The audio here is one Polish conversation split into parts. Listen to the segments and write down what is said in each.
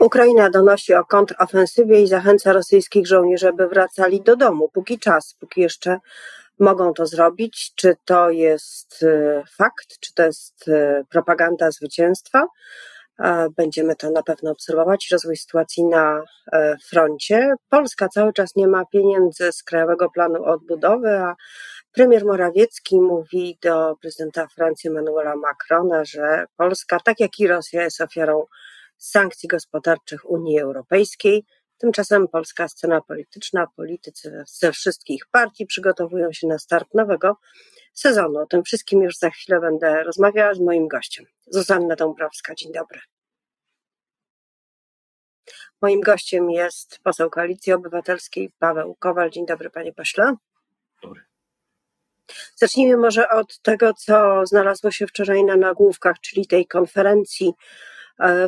Ukraina donosi o kontrofensywie i zachęca rosyjskich żołnierzy, by wracali do domu. Póki czas, póki jeszcze mogą to zrobić. Czy to jest y, fakt, czy to jest y, propaganda zwycięstwa? Będziemy to na pewno obserwować, rozwój sytuacji na e, froncie. Polska cały czas nie ma pieniędzy z Krajowego Planu Odbudowy, a premier Morawiecki mówi do prezydenta Francji Emmanuela Macrona, że Polska, tak jak i Rosja, jest ofiarą sankcji gospodarczych Unii Europejskiej. Tymczasem polska scena polityczna, politycy ze wszystkich partii przygotowują się na start nowego sezonu. O tym wszystkim już za chwilę będę rozmawiała z moim gościem. Zuzanna Dąbrowska, dzień dobry. Moim gościem jest poseł Koalicji Obywatelskiej Paweł Kowal. Dzień dobry, panie pośle. Dobry. Zacznijmy może od tego, co znalazło się wczoraj na nagłówkach, czyli tej konferencji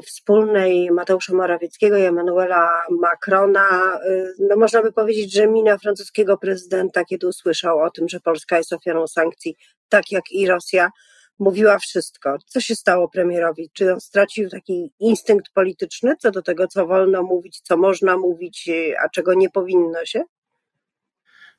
wspólnej Mateusza Morawieckiego i Emmanuela Macrona, e, no można by powiedzieć, że mina francuskiego prezydenta, kiedy usłyszał o tym, że Polska jest ofiarą sankcji, tak jak i Rosja, mówiła wszystko. Co się stało premierowi? Czy on stracił taki instynkt polityczny co do tego, co wolno mówić, co można mówić, a czego nie powinno się?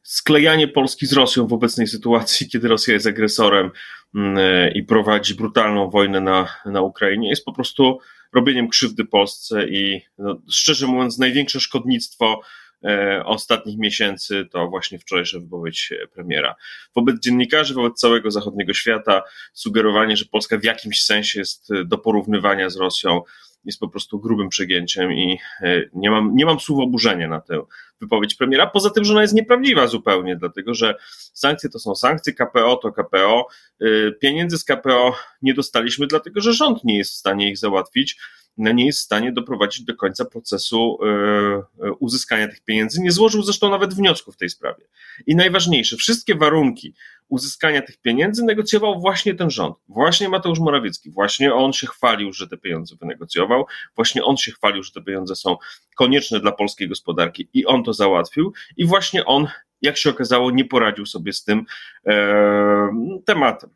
Sklejanie Polski z Rosją w obecnej sytuacji, kiedy Rosja jest agresorem mm, i prowadzi brutalną wojnę na, na Ukrainie, jest po prostu robieniem krzywdy Polsce i no, szczerze mówiąc, największe szkodnictwo e, ostatnich miesięcy to właśnie wczorajsza wypowiedź premiera. Wobec dziennikarzy, wobec całego zachodniego świata, sugerowanie, że Polska w jakimś sensie jest do porównywania z Rosją, jest po prostu grubym przegięciem i e, nie mam, nie mam słów oburzenia na tę wypowiedź premiera. Poza tym, że ona jest nieprawdziwa zupełnie, dlatego że sankcje to są sankcje, KPO to KPO. E, pieniędzy z KPO nie dostaliśmy, dlatego że rząd nie jest w stanie ich załatwić nie jest w stanie doprowadzić do końca procesu e, uzyskania tych pieniędzy. Nie złożył zresztą nawet wniosku w tej sprawie. I najważniejsze, wszystkie warunki uzyskania tych pieniędzy negocjował właśnie ten rząd, właśnie Mateusz Morawiecki, właśnie on się chwalił, że te pieniądze wynegocjował, właśnie on się chwalił, że te pieniądze są konieczne dla polskiej gospodarki i on to załatwił i właśnie on, jak się okazało, nie poradził sobie z tym e, tematem.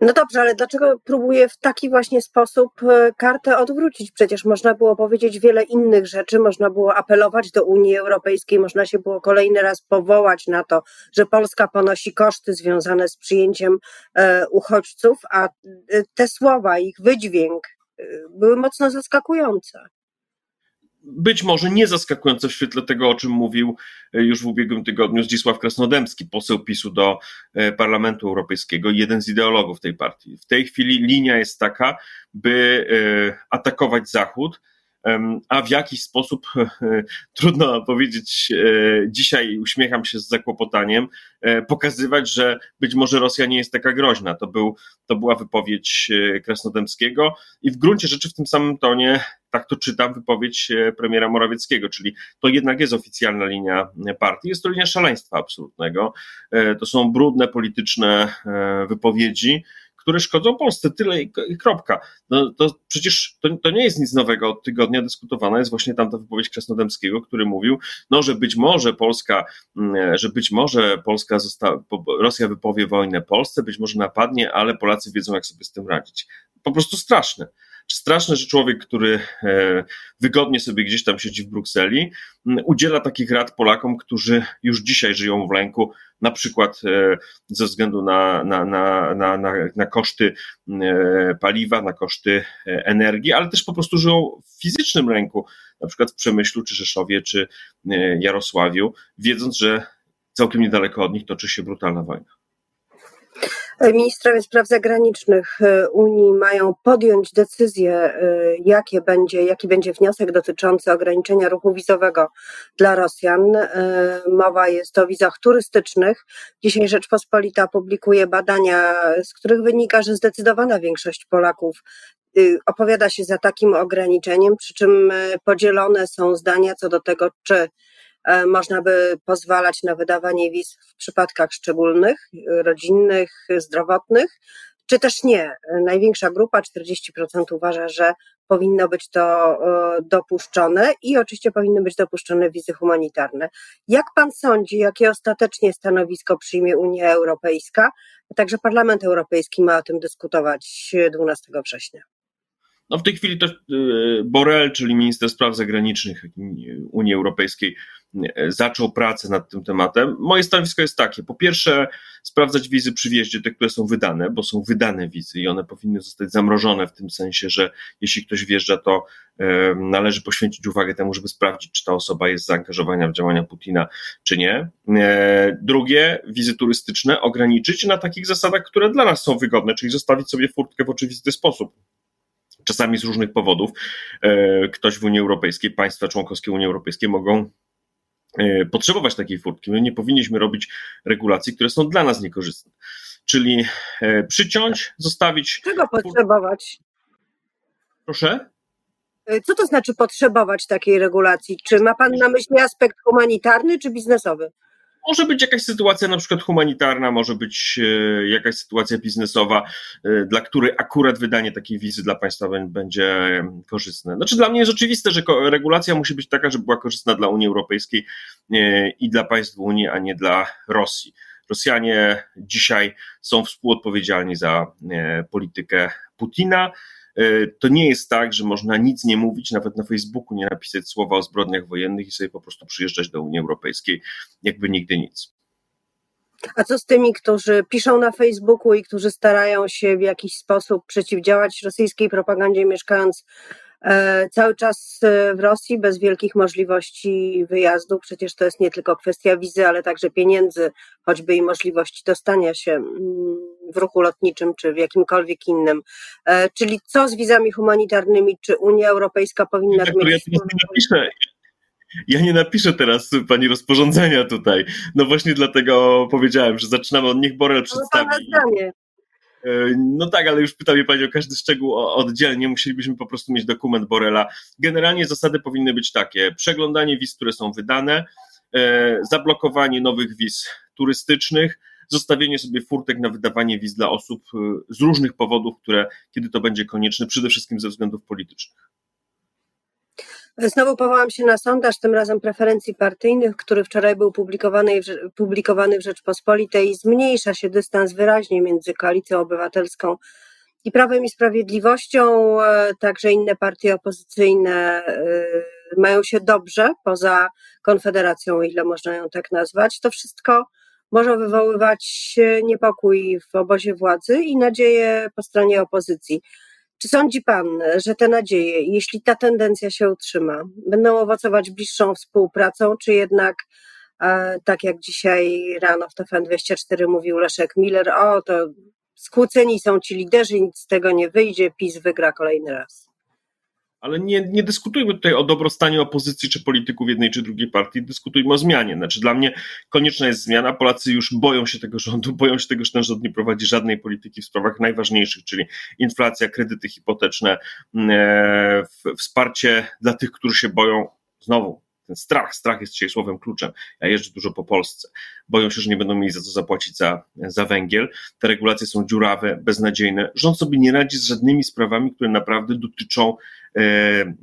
No dobrze, ale dlaczego próbuje w taki właśnie sposób e, kartę odwrócić? Przecież można było powiedzieć wiele innych rzeczy, można było apelować do Unii Europejskiej, można się było kolejny raz powołać na to, że Polska ponosi koszty związane z przyjęciem e, uchodźców, a e, te słowa, ich wydźwięk były mocno zaskakujące być może nie zaskakujące w świetle tego, o czym mówił e, już w ubiegłym tygodniu Zdzisław Krasnodębski, poseł PiSu do e, Parlamentu Europejskiego, jeden z ideologów tej partii. W tej chwili linia jest taka, by e, atakować Zachód, a w jakiś sposób, trudno powiedzieć, dzisiaj uśmiecham się z zakłopotaniem, pokazywać, że być może Rosja nie jest taka groźna. To, był, to była wypowiedź Krasnodębskiego i w gruncie rzeczy w tym samym tonie tak to czytam wypowiedź e, premiera Morawieckiego, czyli to jednak jest oficjalna linia partii, jest to linia szaleństwa absolutnego. E, to są brudne polityczne e, wypowiedzi, które szkodzą Polsce. Tyle i kropka. No, to przecież to, to nie jest nic nowego. Od tygodnia dyskutowana jest właśnie tamta wypowiedź Krasnodębskiego, który mówił, no, że być może Polska, mm, że być może Polska została, Rosja wypowie wojnę Polsce, być może napadnie, ale Polacy wiedzą, jak sobie z tym radzić. Po prostu straszne. Czy straszne, że człowiek, który e, wygodnie sobie gdzieś tam siedzi w Brukseli, udziela takich rad Polakom, którzy już dzisiaj żyją w lęku, na przykład e, ze względu na, na, na, na, na, na koszty e, paliwa, na koszty energii, ale też po prostu żyją w fizycznym ręku, na przykład w Przemyślu, czy Rzeszowie, czy Jarosławiu, wiedząc, że całkiem niedaleko od nich toczy się brutalna wojna. Ministrowie spraw zagranicznych e, Unii mają podjąć decyzję, e, jakie będzie, jaki będzie wniosek dotyczący ograniczenia ruchu wizowego dla Rosjan. E, mowa jest o wizach turystycznych. Dzisiaj Rzeczpospolita publikuje badania, z których wynika, że zdecydowana większość Polaków opowiada się za takim ograniczeniem, przy czym podzielone są zdania co do tego, czy E, można by pozwalać na wydawanie wiz w przypadkach szczególnych, rodzinnych, zdrowotnych, czy też nie. Największa grupa, 40% uważa, że powinno być to e, dopuszczone i oczywiście powinny być dopuszczone wizy humanitarne. Jak pan sądzi, jakie ostatecznie stanowisko przyjmie Unia Europejska? Także Parlament Europejski ma o tym dyskutować 12 września. No w tej chwili to Borrell, czyli minister spraw zagranicznych Unii Europejskiej, zaczął pracę nad tym tematem. Moje stanowisko jest takie: po pierwsze, sprawdzać wizy przy wjeździe, te, które są wydane, bo są wydane wizy i one powinny zostać zamrożone w tym sensie, że jeśli ktoś wjeżdża, to należy poświęcić uwagę temu, żeby sprawdzić, czy ta osoba jest zaangażowana w działania Putina, czy nie. E, drugie, wizy turystyczne ograniczyć na takich zasadach, które dla nas są wygodne, czyli zostawić sobie furtkę w oczywisty sposób czasami z różnych powodów e, ktoś w Unii Europejskiej, państwa członkowskie Unii Europejskiej mogą E, potrzebować takiej furtki. My nie powinniśmy robić regulacji, które są dla nas niekorzystne. Czyli e, przyciąć, zostawić. Czego potrzebować? Proszę? E, co to znaczy potrzebować takiej regulacji? Czy ma Pan na myśli aspekt humanitarny czy biznesowy? Może być jakaś sytuacja na przykład humanitarna, może być e, jakaś sytuacja biznesowa, e, dla której akurat wydanie takiej wizy dla państwa będzie korzystne. Znaczy dla mnie jest oczywiste, że regulacja musi być taka, żeby była korzystna dla Unii Europejskiej e, i dla państw Unii, a nie dla Rosji. Rosjanie dzisiaj są współodpowiedzialni za politykę Putina. E, to nie jest tak, że można nic nie mówić, nawet na Facebooku nie napisać słowa o zbrodniach wojennych i sobie po prostu przyjeżdżać do Unii Europejskiej, jakby nigdy nic. A co z tymi, którzy piszą na Facebooku i którzy starają się w jakiś sposób przeciwdziałać rosyjskiej propagandzie, mieszkając cały czas e, w Rosji bez wielkich możliwości wyjazdu. Przecież to jest nie tylko kwestia wizy, ale także pieniędzy, choćby i możliwości dostania się mm, w ruchu lotniczym czy w jakimkolwiek innym. E, czyli co z wizami humanitarnymi? Czy Unia Europejska powinna ja, mieć. Ja nie napiszę, ja nie napiszę teraz pani rozporządzenia tutaj. No właśnie dlatego powiedziałem, że zaczynamy od niech Borel przedstawi. No, E, no tak, ale już pyta mnie Pani o każdy szczegół oddzielnie, musielibyśmy po prostu mieć dokument Borela. Generalnie zasady powinny być takie: przeglądanie wiz, które są wydane, e, zablokowanie nowych wiz turystycznych, zostawienie sobie furtek na wydawanie wiz dla osób e, z różnych powodów, które kiedy to będzie konieczne, przede wszystkim ze względów politycznych. Znowu powołam się na sondaż, tym razem preferencji partyjnych, który wczoraj był publikowany, publikowany w Rzeczpospolitej. Zmniejsza się dystans wyraźnie między Koalicją Obywatelską i Prawem i Sprawiedliwością. E, także inne partie opozycyjne e, mają się dobrze, poza Konfederacją, ile można ją tak nazwać. To wszystko może wywoływać niepokój w obozie władzy i nadzieję po stronie opozycji. Czy sądzi Pan, że te nadzieje, jeśli ta tendencja się utrzyma, będą owocować bliższą współpracą, czy jednak, e, tak jak dzisiaj rano w TFN24 mówił Leszek Miller, o to skłóceni są ci liderzy, nic z tego nie wyjdzie, PiS wygra kolejny raz? Ale nie, nie dyskutujmy tutaj o dobrostanie opozycji czy polityków jednej czy drugiej partii, dyskutujmy o zmianie. Znaczy, dla mnie konieczna jest zmiana. Polacy już boją się tego rządu, boją się tego, że ten rząd nie prowadzi żadnej polityki w sprawach najważniejszych, czyli inflacja, kredyty hipoteczne, mm, e, wsparcie dla tych, którzy się boją. Znowu, ten strach, strach jest dzisiaj słowem kluczem. Ja jeżdżę dużo po Polsce. Boją się, że nie będą mieli za co zapłacić za, za węgiel. Te regulacje są dziurawe, beznadziejne. Rząd sobie nie radzi z żadnymi sprawami, które naprawdę dotyczą, e, e,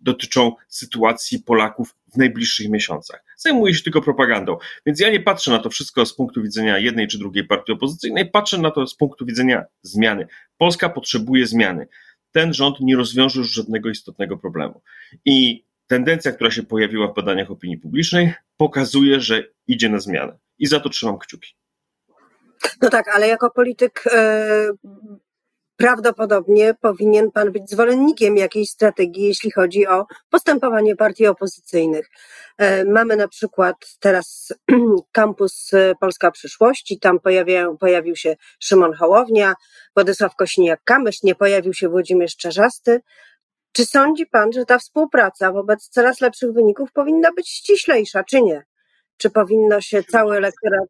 dotyczą sytuacji Polaków w najbliższych miesiącach. Zajmuje się tylko propagandą. Więc ja nie patrzę na to wszystko z punktu widzenia jednej czy drugiej partii opozycyjnej, patrzę na to z punktu widzenia zmiany. Polska potrzebuje zmiany. Ten rząd nie rozwiąże już żadnego istotnego problemu. I tendencja, która się pojawiła w badaniach opinii publicznej, pokazuje, że idzie na zmianę. I za to trzymam kciuki. No tak, ale jako polityk e, prawdopodobnie powinien pan być zwolennikiem jakiejś strategii, jeśli chodzi o postępowanie partii opozycyjnych. E, mamy na przykład teraz kampus Polska Przyszłości, tam pojawiają, pojawił się Szymon Hołownia, Władysław Kosiniak-Kamysz, nie pojawił się Włodzimierz Czarzasty. Czy sądzi Pan, że ta współpraca wobec coraz lepszych wyników powinna być ściślejsza, czy nie? Czy powinno się cały elektorat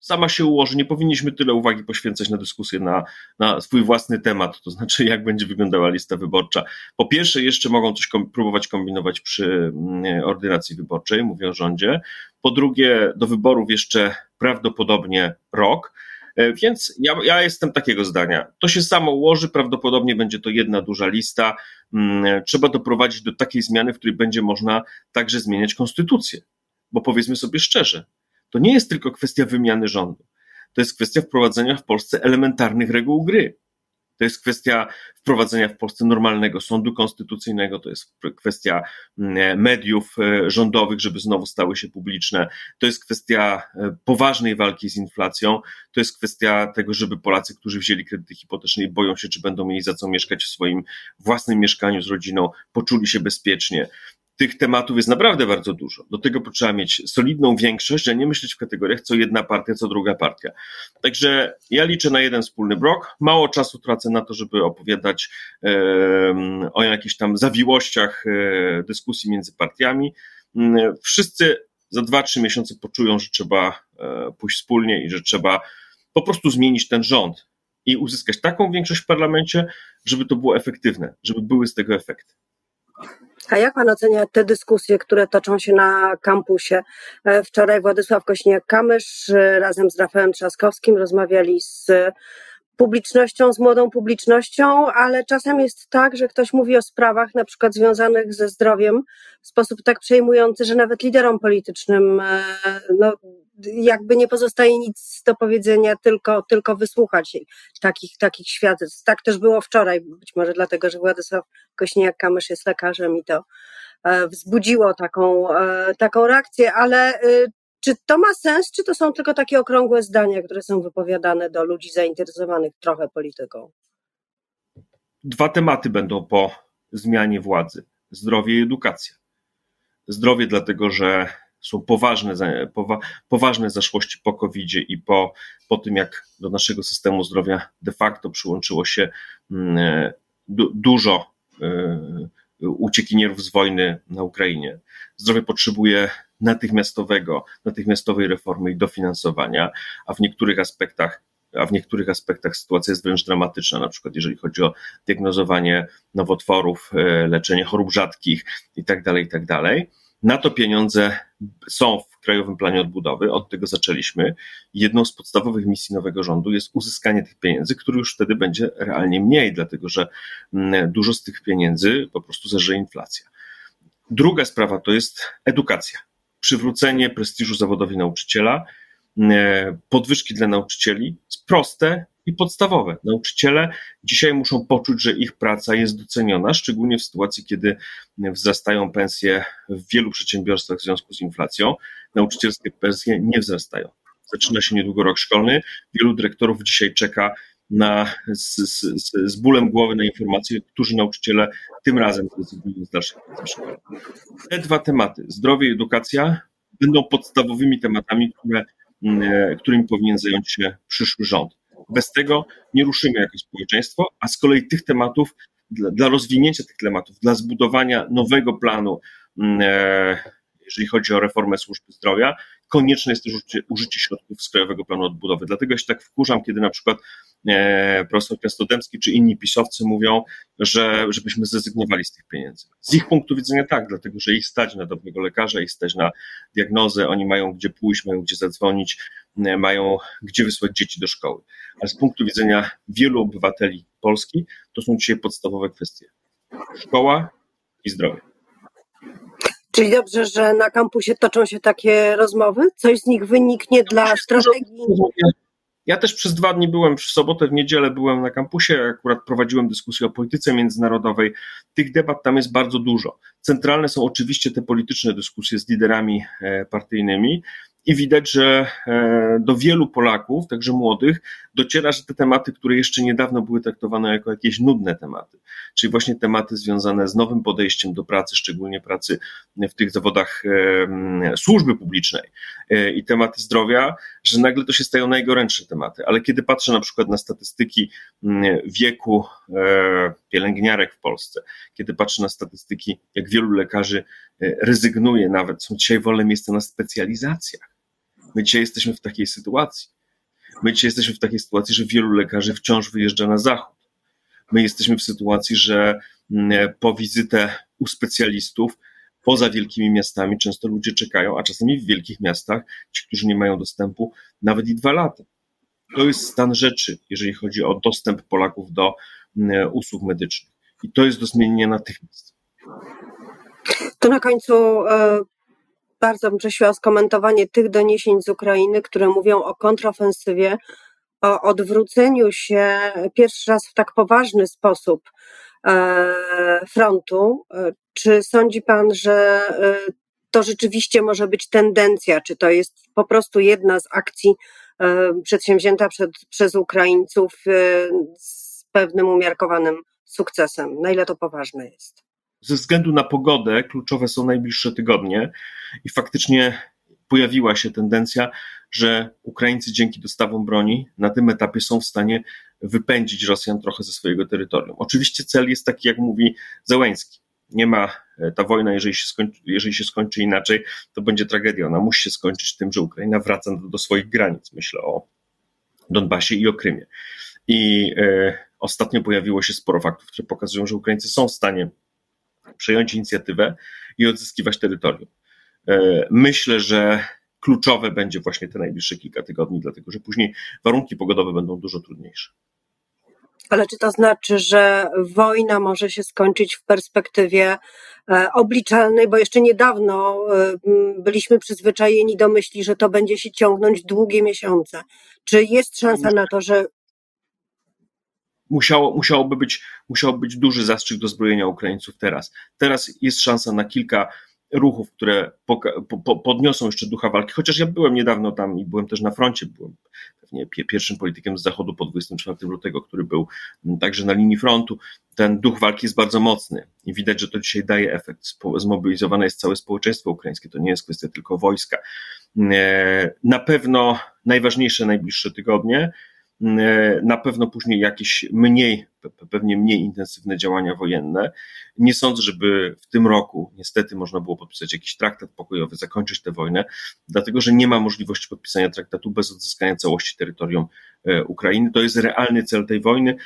sama się ułoży. Nie powinniśmy tyle uwagi poświęcać na dyskusję na, na swój własny temat, to znaczy jak będzie wyglądała lista wyborcza. Po pierwsze, jeszcze mogą coś kom próbować kombinować przy mm, ordynacji wyborczej, mówię o rządzie. Po drugie, do wyborów jeszcze prawdopodobnie rok. E, więc ja, ja jestem takiego zdania. To się samo ułoży, prawdopodobnie będzie to jedna duża lista. Mm, trzeba doprowadzić do takiej zmiany, w której będzie można także zmieniać konstytucję. Bo powiedzmy sobie szczerze, to nie jest tylko kwestia wymiany rządu. To jest kwestia wprowadzenia w Polsce elementarnych reguł gry. To jest kwestia wprowadzenia w Polsce normalnego sądu konstytucyjnego, to jest kwestia mm, mediów e, rządowych, żeby znowu stały się publiczne, to jest kwestia e, poważnej walki z inflacją, to jest kwestia tego, żeby Polacy, którzy wzięli kredyty hipoteczne i boją się, czy będą mieli za co mieszkać w swoim własnym mieszkaniu z rodziną, poczuli się bezpiecznie tych tematów jest naprawdę bardzo dużo. Do tego potrzeba mieć solidną większość, a nie myśleć w kategoriach co jedna partia, co druga partia. Także ja liczę na jeden wspólny blok. Mało czasu tracę na to, żeby opowiadać e, o jakichś tam zawiłościach e, dyskusji między partiami. E, wszyscy za dwa, trzy miesiące poczują, że trzeba e, pójść wspólnie i że trzeba po prostu zmienić ten rząd i uzyskać taką większość w parlamencie, żeby to było efektywne, żeby były z tego efekty. A jak pan ocenia te dyskusje, które toczą się na kampusie? E, wczoraj Władysław Kośniak-Kamysz e, razem z Rafałem Trzaskowskim rozmawiali z publicznością, z młodą publicznością, ale czasem jest tak, że ktoś mówi o sprawach na przykład związanych ze zdrowiem w sposób tak przejmujący, że nawet liderom politycznym e, no, jakby nie pozostaje nic do powiedzenia, tylko, tylko wysłuchać takich, takich świadectw. Tak też było wczoraj, być może dlatego, że Władysław Kośniak-Kamysz jest lekarzem i to e, wzbudziło taką, e, taką reakcję, ale czy to ma sens, czy to są tylko takie okrągłe zdania, które są wypowiadane do ludzi zainteresowanych trochę polityką? Dwa tematy będą po zmianie władzy: zdrowie i edukacja. Zdrowie, dlatego że są poważne, poważne zaszłości po covid i po, po tym, jak do naszego systemu zdrowia de facto przyłączyło się mm, dużo e, uciekinierów z wojny na Ukrainie. Zdrowie potrzebuje natychmiastowego, natychmiastowej reformy i dofinansowania, a w niektórych aspektach a w niektórych aspektach sytuacja jest wręcz dramatyczna, na przykład jeżeli chodzi o diagnozowanie nowotworów, e, leczenie chorób rzadkich itd., tak itd. Na to pieniądze są w Krajowym Planie Odbudowy, od tego zaczęliśmy. Jedną z podstawowych misji nowego rządu jest uzyskanie tych pieniędzy, który już wtedy będzie realnie mniej, dlatego że mm, dużo z tych pieniędzy po prostu zażyje inflacja. Druga sprawa to jest edukacja przywrócenie prestiżu zawodowi nauczyciela, e, podwyżki dla nauczycieli, proste i podstawowe. Nauczyciele dzisiaj muszą poczuć, że ich praca jest doceniona, szczególnie w sytuacji, kiedy wzrastają pensje w wielu przedsiębiorstwach w związku z inflacją. Nauczycielskie pensje nie wzrastają. Zaczyna się niedługo rok szkolny. Wielu dyrektorów dzisiaj czeka na, z, z, z bólem głowy na informacje, którzy nauczyciele tym razem zrezygnują z dalszej pracy szkoły. Te dwa tematy, zdrowie i edukacja, będą podstawowymi tematami, które, mm, którymi powinien zająć się przyszły rząd. Bez tego nie ruszymy jako społeczeństwo, a z kolei tych tematów, dla, dla rozwinięcia tych tematów, dla zbudowania nowego planu, mm, e, jeżeli chodzi o reformę służby zdrowia, konieczne jest też użycie, użycie środków z Krajowego Planu Odbudowy. Dlatego się tak wkurzam, kiedy na przykład e, profesor Krasnodębski czy inni pisowcy mówią, że żebyśmy zrezygnowali z tych pieniędzy. Z ich punktu widzenia tak, dlatego że ich stać na dobrego lekarza, ich stać na diagnozę, oni mają gdzie pójść, mają gdzie zadzwonić, e, mają gdzie wysłać dzieci do szkoły. Ale z punktu widzenia wielu obywateli Polski to są dzisiaj podstawowe kwestie. Szkoła i zdrowie. Czyli dobrze, że na kampusie toczą się takie rozmowy? Coś z nich wyniknie dla strategii? Ja też przez dwa dni byłem, w sobotę, w niedzielę byłem na kampusie, akurat prowadziłem dyskusję o polityce międzynarodowej. Tych debat tam jest bardzo dużo. Centralne są oczywiście te polityczne dyskusje z liderami e, partyjnymi, i widać, że e, do wielu Polaków, także młodych, dociera, że te tematy, które jeszcze niedawno były traktowane jako jakieś nudne tematy, czyli właśnie tematy związane z nowym podejściem do pracy, szczególnie pracy w tych zawodach e, służby publicznej e, i tematy zdrowia, że nagle to się stają najgorętsze tematy. Ale kiedy patrzę na przykład na statystyki wieku pielęgniarek w Polsce, kiedy patrzę na statystyki, jak wielu lekarzy rezygnuje nawet, są dzisiaj wolne miejsca na specjalizacjach My dzisiaj jesteśmy w takiej sytuacji. My dzisiaj jesteśmy w takiej sytuacji, że wielu lekarzy wciąż wyjeżdża na zachód. My jesteśmy w sytuacji, że mm, po wizytę u specjalistów poza wielkimi miastami często ludzie czekają, a czasami w wielkich miastach ci, którzy nie mają dostępu, nawet i dwa lata. To jest stan rzeczy, jeżeli chodzi o dostęp Polaków do usług medycznych. I to jest do zmienienia natychmiast. To na końcu e, bardzo bym prosiła o skomentowanie tych doniesień z Ukrainy, które mówią o kontrofensywie o odwróceniu się pierwszy raz w tak poważny sposób e, frontu. E, czy sądzi Pan, że to rzeczywiście może być tendencja? Czy to jest po prostu jedna z akcji przedsięwzięta przed, przez Ukraińców z pewnym umiarkowanym sukcesem? Na ile to poważne jest? Ze względu na pogodę kluczowe są najbliższe tygodnie i faktycznie pojawiła się tendencja, że Ukraińcy dzięki dostawom broni na tym etapie są w stanie wypędzić Rosjan trochę ze swojego terytorium. Oczywiście cel jest taki, jak mówi Zełęński. Nie ma e, ta wojna, jeżeli się, skończy, jeżeli się skończy inaczej, to będzie tragedia. Ona musi się skończyć tym, że Ukraina wraca do, do swoich granic. Myślę o Donbasie i o Krymie. I e, ostatnio pojawiło się sporo faktów, które pokazują, że Ukraińcy są w stanie przejąć inicjatywę i odzyskiwać terytorium. E, myślę, że kluczowe będzie właśnie te najbliższe kilka tygodni, dlatego że później warunki pogodowe będą dużo trudniejsze. Ale czy to znaczy, że wojna może się skończyć w perspektywie e, obliczalnej, bo jeszcze niedawno e, byliśmy przyzwyczajeni do myśli, że to będzie się ciągnąć długie miesiące. Czy jest szansa na to, że musiało, musiałoby, być, musiałoby być duży zastrzyk do zbrojenia Ukraińców teraz. Teraz jest szansa na kilka ruchów, które po, podniosą jeszcze ducha walki, chociaż ja byłem niedawno tam i byłem też na froncie, byłem pewnie pierwszym politykiem z Zachodu po 24 lutego, który był mm, także na linii frontu. Ten duch walki jest bardzo mocny i widać, że to dzisiaj daje efekt. Zmobilizowane jest całe społeczeństwo ukraińskie, to nie jest kwestia tylko wojska. E, na pewno najważniejsze najbliższe tygodnie, na pewno później jakieś mniej, pewnie mniej intensywne działania wojenne. Nie sądzę, żeby w tym roku niestety można było podpisać jakiś traktat pokojowy, zakończyć tę wojnę, dlatego że nie ma możliwości podpisania traktatu bez odzyskania całości terytorium e, Ukrainy. To jest realny cel tej wojny,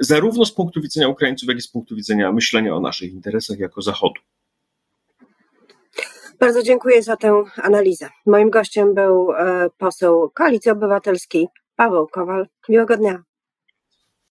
zarówno z punktu widzenia Ukraińców, jak i z punktu widzenia myślenia o naszych interesach jako Zachodu. Bardzo dziękuję za tę analizę. Moim gościem był e, poseł Koalicji Obywatelskiej Paweł Kowal. Miłego dnia.